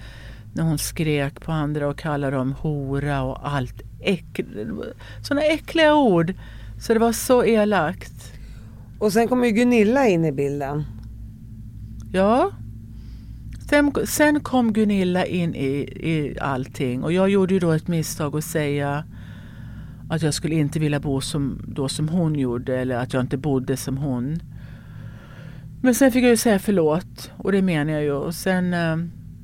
när hon skrek på andra och kallade dem hora och allt. Äck, sådana äckliga ord. Så det var så elakt. Och sen kom ju Gunilla in i bilden. Ja. Sen, sen kom Gunilla in i, i allting och jag gjorde ju då ett misstag att säga att jag skulle inte vilja bo som, då som hon gjorde eller att jag inte bodde som hon. Men sen fick jag ju säga förlåt och det menar jag ju. Och sen, eh,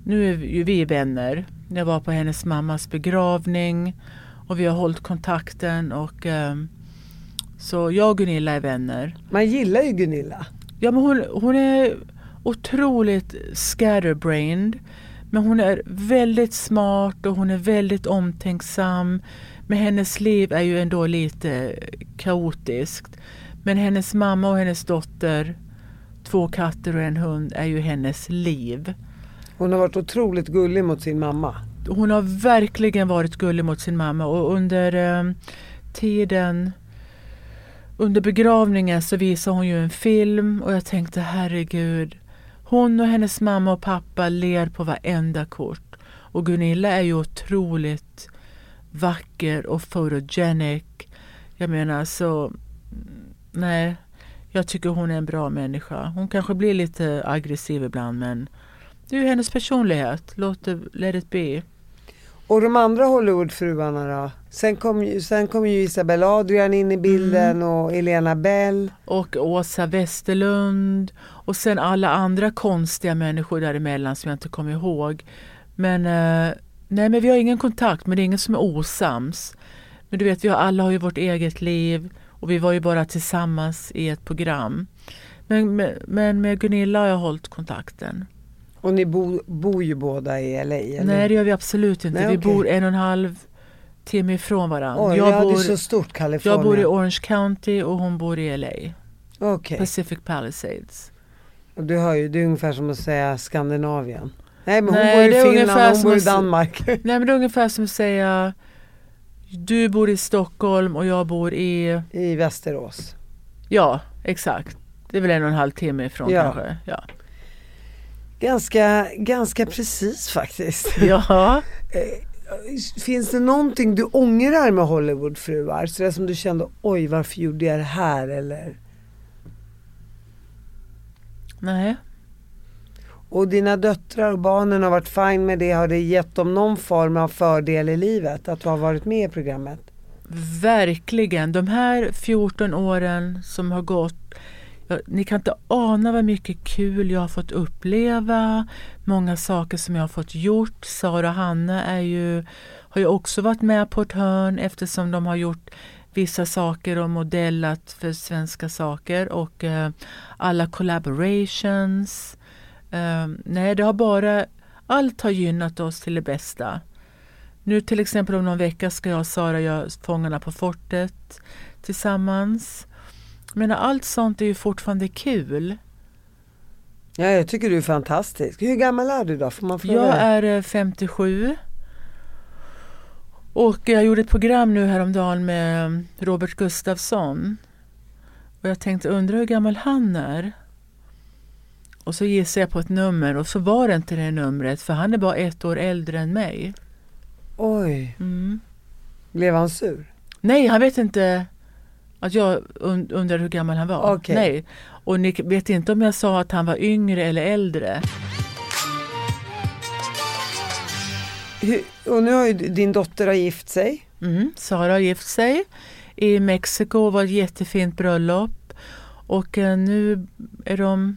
nu är ju vi vänner. Jag var på hennes mammas begravning och vi har hållit kontakten och eh, så jag och Gunilla är vänner. Man gillar ju Gunilla. Ja men hon, hon är otroligt scatterbrained. Men hon är väldigt smart och hon är väldigt omtänksam. Men hennes liv är ju ändå lite kaotiskt. Men hennes mamma och hennes dotter två katter och en hund är ju hennes liv. Hon har varit otroligt gullig mot sin mamma. Hon har verkligen varit gullig mot sin mamma och under eh, tiden under begravningen så visade hon ju en film och jag tänkte herregud. Hon och hennes mamma och pappa ler på varenda kort. Och Gunilla är ju otroligt vacker och photogenic. Jag menar så, nej, jag tycker hon är en bra människa. Hon kanske blir lite aggressiv ibland men det är ju hennes personlighet. Låt det, let it be. Och de andra Hollywoodfruarna då? Sen kom, ju, sen kom ju Isabella Adrian in i bilden mm. och Elena Bell. Och Åsa Westerlund. Och sen alla andra konstiga människor däremellan som jag inte kommer ihåg. Men, eh, nej, men vi har ingen kontakt, men det är ingen som är osams. Men du vet, vi har, alla har ju vårt eget liv och vi var ju bara tillsammans i ett program. Men, med, men med Gunilla har jag hållit kontakten. Och ni bo, bor ju båda i LA? Eller? Nej det gör vi absolut inte. Nej, vi bor en och en halv timme ifrån varandra. Oj, jag, ja, bor, det är så stort Kalifornien. jag bor i Orange County och hon bor i LA. Okej, Pacific Palisades. och du hör ju, det är ungefär som att säga Skandinavien. Nej men hon Nej, bor i Finland och hon bor i Danmark. Nej men det är ungefär som att säga du bor i Stockholm och jag bor i... I Västerås. Ja, exakt. Det är väl en och en halv timme ifrån Ja. kanske. Ja. Ganska, ganska precis faktiskt. ja. Finns det någonting du ångrar med Hollywoodfruar? Så det som du kände, oj varför gjorde jag det här? Eller? Nej. Och dina döttrar och barnen har varit fine med det. Har det gett dem någon form av fördel i livet? Att du har varit med i programmet? Verkligen. De här 14 åren som har gått. Ja, ni kan inte ana vad mycket kul jag har fått uppleva. Många saker som jag har fått gjort. Sara och Hanna är ju, har ju också varit med på ett hörn eftersom de har gjort vissa saker och modellat för svenska saker och eh, alla collaborations. Eh, nej, det har bara, allt har gynnat oss till det bästa. Nu till exempel om någon vecka ska jag och Sara göra Fångarna på fortet tillsammans. Men allt sånt är ju fortfarande kul. Ja, jag tycker du är fantastisk. Hur gammal är du då? Får man fråga? Jag är eh, 57. Och jag gjorde ett program nu häromdagen med Robert Gustafsson. Och jag tänkte, undra hur gammal han är? Och så gissade jag på ett nummer och så var det inte det numret för han är bara ett år äldre än mig. Oj, Mm. blev han sur? Nej, han vet inte att jag und- undrar hur gammal han var. Okej. Nej. Och ni vet inte om jag sa att han var yngre eller äldre. Hur, och nu har ju din dotter har gift sig. Mm. Sara har gift sig i Mexiko, var ett jättefint bröllop. Och eh, nu är de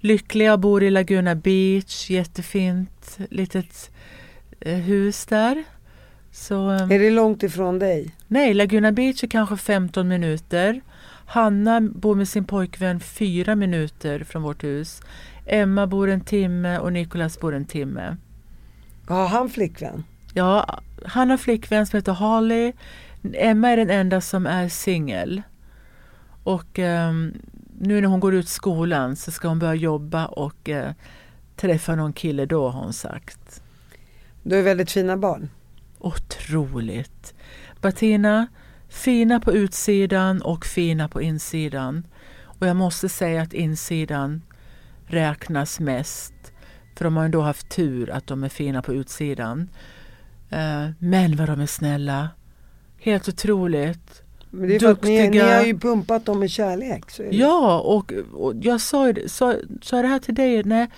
lyckliga och bor i Laguna Beach, jättefint litet eh, hus där. Så, eh, Är det långt ifrån dig? nej, Laguna Beach är kanske 15 minuter. Hanna bor med sin pojkvän fyra minuter från vårt hus. Emma bor en timme och Nicolas bor en timme. Har han flickvän? Ja, han har flickvän som heter Holly. Emma är den enda som är singel. Och ehm, nu när hon går ut skolan så ska hon börja jobba och eh, träffa någon kille då har hon sagt. Du är väldigt fina barn. Otroligt. Bettina, fina på utsidan och fina på insidan. Och jag måste säga att insidan räknas mest. För de har ändå haft tur att de är fina på utsidan. Eh, men vad de är snälla. Helt otroligt. Men det är för att ni, ni Duktiga. har ju pumpat dem med kärlek. Ja, och, och jag sa, sa, sa det här till dig. Nej,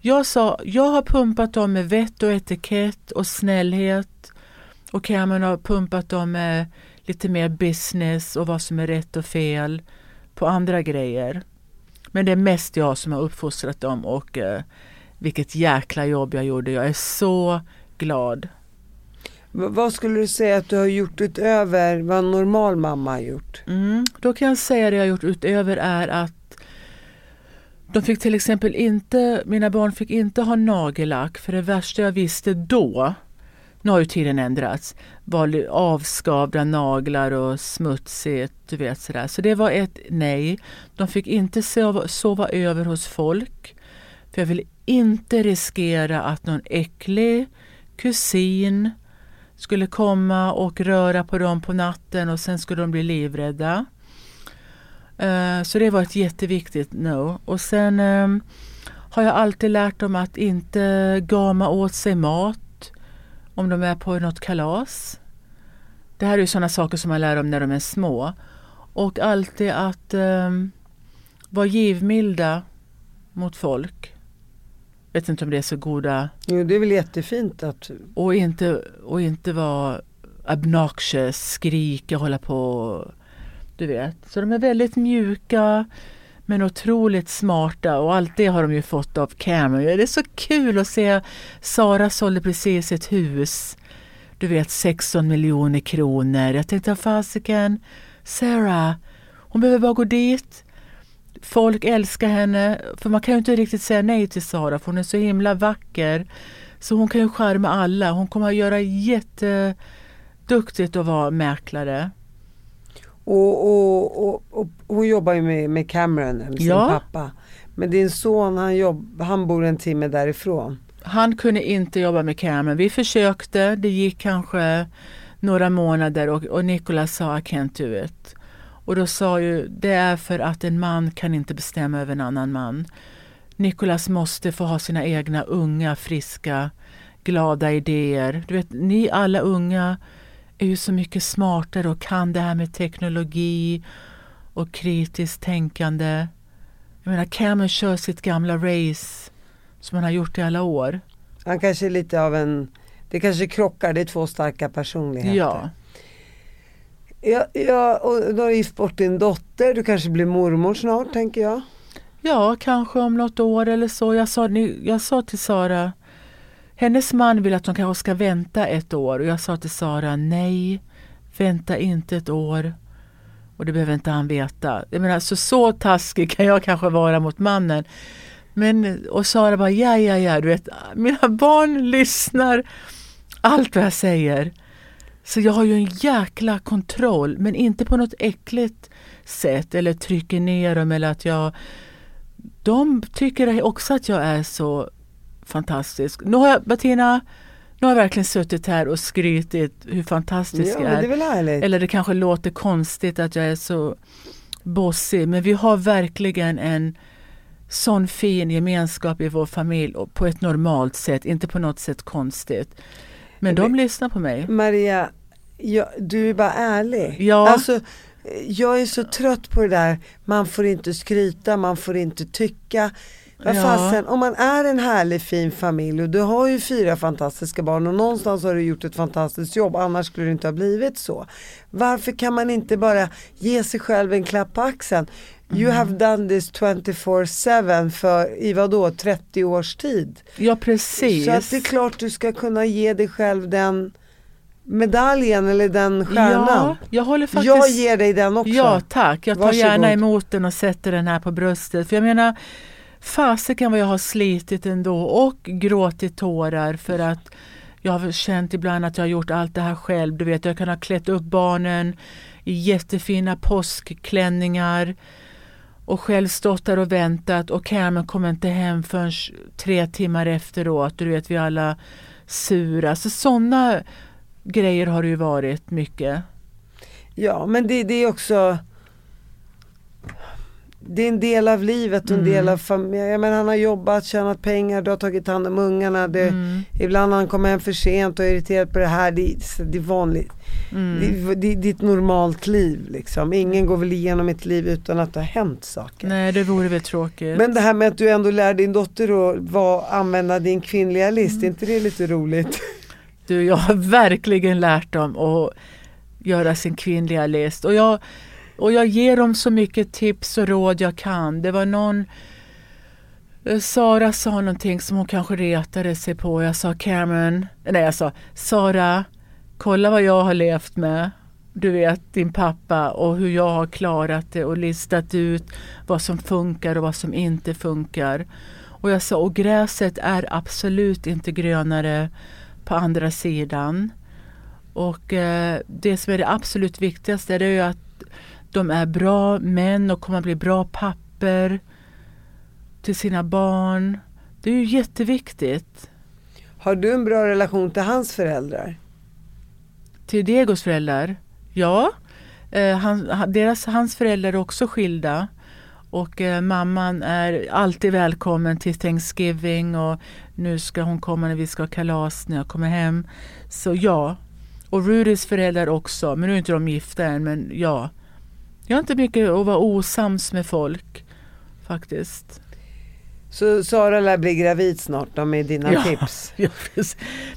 jag sa, jag har pumpat dem med vett och etikett och snällhet. Och Cameron har pumpat dem med lite mer business och vad som är rätt och fel på andra grejer. Men det är mest jag som har uppfostrat dem och eh, vilket jäkla jobb jag gjorde. Jag är så glad. V- vad skulle du säga att du har gjort utöver vad en normal mamma har gjort? Mm. Då kan jag säga det jag har gjort utöver är att de fick till exempel inte, mina barn fick inte ha nagellack för det värsta jag visste då, nu har ju tiden ändrats, var avskavda naglar och smutsigt, du vet sådär. Så det var ett nej. De fick inte sova, sova över hos folk. För jag vill inte riskera att någon äcklig kusin skulle komma och röra på dem på natten och sen skulle de bli livrädda. Eh, så det var ett jätteviktigt no. Och sen eh, har jag alltid lärt dem att inte gama åt sig mat om de är på något kalas. Det här är ju sådana saker som man lär dem när de är små. Och alltid att um, vara givmilda mot folk. Vet inte om det är så goda Jo, det är väl jättefint att och inte, och inte vara obnoxious, skrika, hålla på. Du vet. Så de är väldigt mjuka men otroligt smarta och allt det har de ju fått av Cameron. Det är så kul att se Sara sålde precis ett hus. du vet 16 miljoner kronor. Jag tänkte fasiken, Sarah, hon behöver bara gå dit. Folk älskar henne, för man kan ju inte riktigt säga nej till Sara för hon är så himla vacker. Så hon kan ju charma alla. Hon kommer att göra jätteduktigt att vara mäklare. Och, och, och, och hon jobbar ju med, med Cameron, sin Ja. pappa. Men din son han, jobb, han bor en timme därifrån. Han kunde inte jobba med Cameron. Vi försökte, det gick kanske några månader och, och Nicolas sa I can't do it. Och då sa ju, det är för att en man kan inte bestämma över en annan man. Nicolas måste få ha sina egna unga, friska, glada idéer. Du vet, ni alla unga är ju så mycket smartare och kan det här med teknologi och kritiskt tänkande. Jag menar, Cameron kör sitt gamla race som han har gjort i alla år. Han kanske är lite av en, det kanske krockar, det är två starka personligheter. Ja. Ja, ja och du har gift bort din dotter, du kanske blir mormor snart tänker jag. ja, kanske om något år eller så. Jag sa, jag sa till Sara, hennes man vill att hon kanske ska vänta ett år och jag sa till Sara, nej, vänta inte ett år. Och det behöver inte han veta. Jag menar, så, så taskig kan jag kanske vara mot mannen. Men, och Sara bara, ja, ja, ja, du vet, mina barn lyssnar allt vad jag säger. Så jag har ju en jäkla kontroll, men inte på något äckligt sätt eller trycker ner dem eller att jag... De tycker också att jag är så fantastisk. Nu har jag, Bettina, nu har jag verkligen suttit här och skrytit hur fantastisk Ja, jag är. det är. Eller det kanske låter konstigt att jag är så bossig, men vi har verkligen en sån fin gemenskap i vår familj på ett normalt sätt, inte på något sätt konstigt. Men de lyssnar på mig. Maria, ja, du är bara ärlig. Ja. Alltså, jag är så trött på det där, man får inte skryta, man får inte tycka. Vad Ja. fasen, om man är en härlig fin familj och du har ju fyra fantastiska barn och någonstans har du gjort ett fantastiskt jobb, annars skulle det inte ha blivit så. Varför kan man inte bara ge sig själv en klapp på axeln? You Mm. have done this 24-7 för i vadå 30 års tid. Ja, precis. Så att det är klart du ska kunna ge dig själv den medaljen eller den stjärnan. Ja, jag håller faktiskt... Jag ger dig den också. Ja, tack. Jag tar Varsågod. gärna emot den och sätter den här på bröstet. För jag menar, fasiken vad jag har slitit ändå och gråtit tårar för att jag har känt ibland att jag har gjort allt det här själv. Du vet, jag kan ha klätt upp barnen i jättefina påskklänningar och själv stått där och väntat och Cameron kom inte hem förrän tre timmar efteråt. Du vet, vi alla sura. Så sådana grejer har det ju varit mycket. Ja, men det, det är också det är en del av livet och en Mm. del av familjen. Menar, han har jobbat, tjänat pengar, du har tagit hand om ungarna. Det, Mm. Ibland har han kommit hem för sent och är irriterad på det här. Det, är- det är vanligt. Mm. Det, det, det är ett normalt liv liksom. Ingen går väl igenom ett liv utan att det har hänt saker. Nej, det vore väl tråkigt. Men det här med att du ändå lär din dotter att vara, använda din kvinnliga list, Mm. är inte det lite roligt? Du, jag har verkligen lärt dem att göra sin kvinnliga list. Och jag, och jag ger dem så mycket tips och råd jag kan. Det var någon eh, Sara sa någonting som hon kanske retade sig på. Jag sa Cameron, nej jag sa Sara, kolla vad jag har levt med. Du vet din pappa och hur jag har klarat det och listat ut vad som funkar och vad som inte funkar. Och jag sa, och gräset är absolut inte grönare på andra sidan. Och eh, det som är det absolut viktigaste det är ju att de är bra män och kommer att bli bra papper till sina barn. Det är ju jätteviktigt. Har du en bra relation till hans föräldrar? Till Diegos föräldrar, ja. Eh, han, deras, hans föräldrar är också skilda. Och eh, mamman är alltid välkommen till Thanksgiving och nu ska hon komma när vi ska ha kalas när jag kommer hem. Så ja. Och Rudys föräldrar också, men nu är inte de gifta än, men ja. Jag har inte mycket att vara osams med folk faktiskt. Så Sara lär bli gravid snart då med dina Ja. tips. Ja.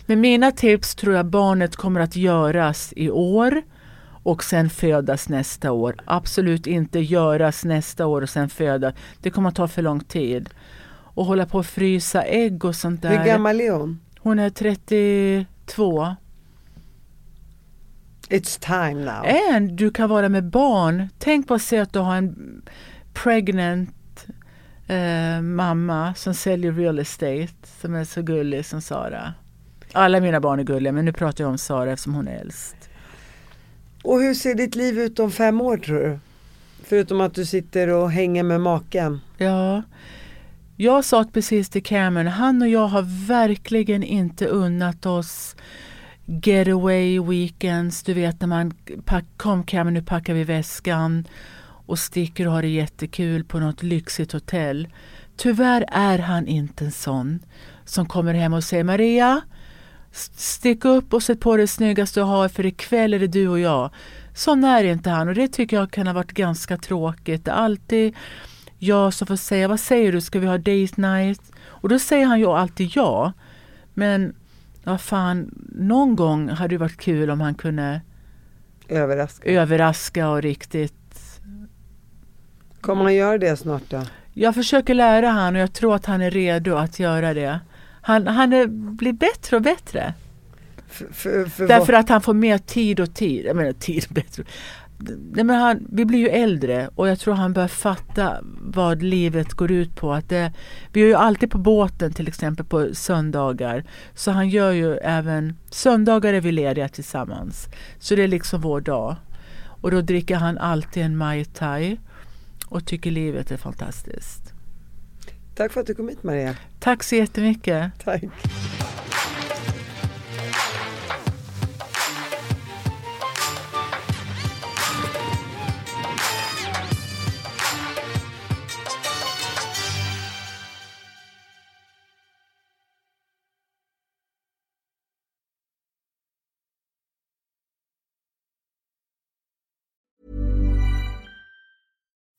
Men mina tips tror jag barnet kommer att göras i år och sen födas nästa år. Absolut inte göras nästa år och sen födas. Det kommer att ta för lång tid. Och hålla på att frysa ägg och sånt där. Hur gammal är hon? Hon är 32. It's time now. And du kan vara med barn. Tänk på att se att du har en pregnant eh, mamma som säljer real estate som är så gullig som Sara. Alla mina barn är gulliga men nu pratar jag om Sara eftersom hon är äldst. Och hur ser ditt liv ut om fem år tror du? Förutom att du sitter och hänger med maken. Ja, jag sa precis till Cameron, han och jag har verkligen inte unnat oss getaway weekends. Du vet när man pack, kom Cameron nu packar vi väskan och sticker och har det jättekul på något lyxigt hotell. Tyvärr är han inte en sån som kommer hem och säger Maria, stick upp och sätt på det snyggaste du har för ikväll är det du och jag. Sån är inte han och det tycker jag kan ha varit ganska tråkigt. Det är alltid jag som får säga, vad säger du, ska vi ha date night? Och då säger han ju alltid ja. Men vad fan, någon gång hade det varit kul om han kunde Överraska. överraska och riktigt Kommer han göra det snart då? Jag försöker lära han och jag tror att han är redo att göra det. Han, han är, blir bättre och bättre. För, för, för Därför vad- att han får mer tid och tid. Jag menar tid bättre. Nej, men han, vi blir ju äldre och jag tror han börjar fatta vad livet går ut på. Att det, vi är ju alltid på båten till exempel på söndagar. Så han gör ju även, söndagar är vi lediga tillsammans. Så det är liksom vår dag. Och då dricker han alltid en Mai Tai och tycker livet är fantastiskt. Tack för att du kom hit Maria. Tack så jättemycket. Tack.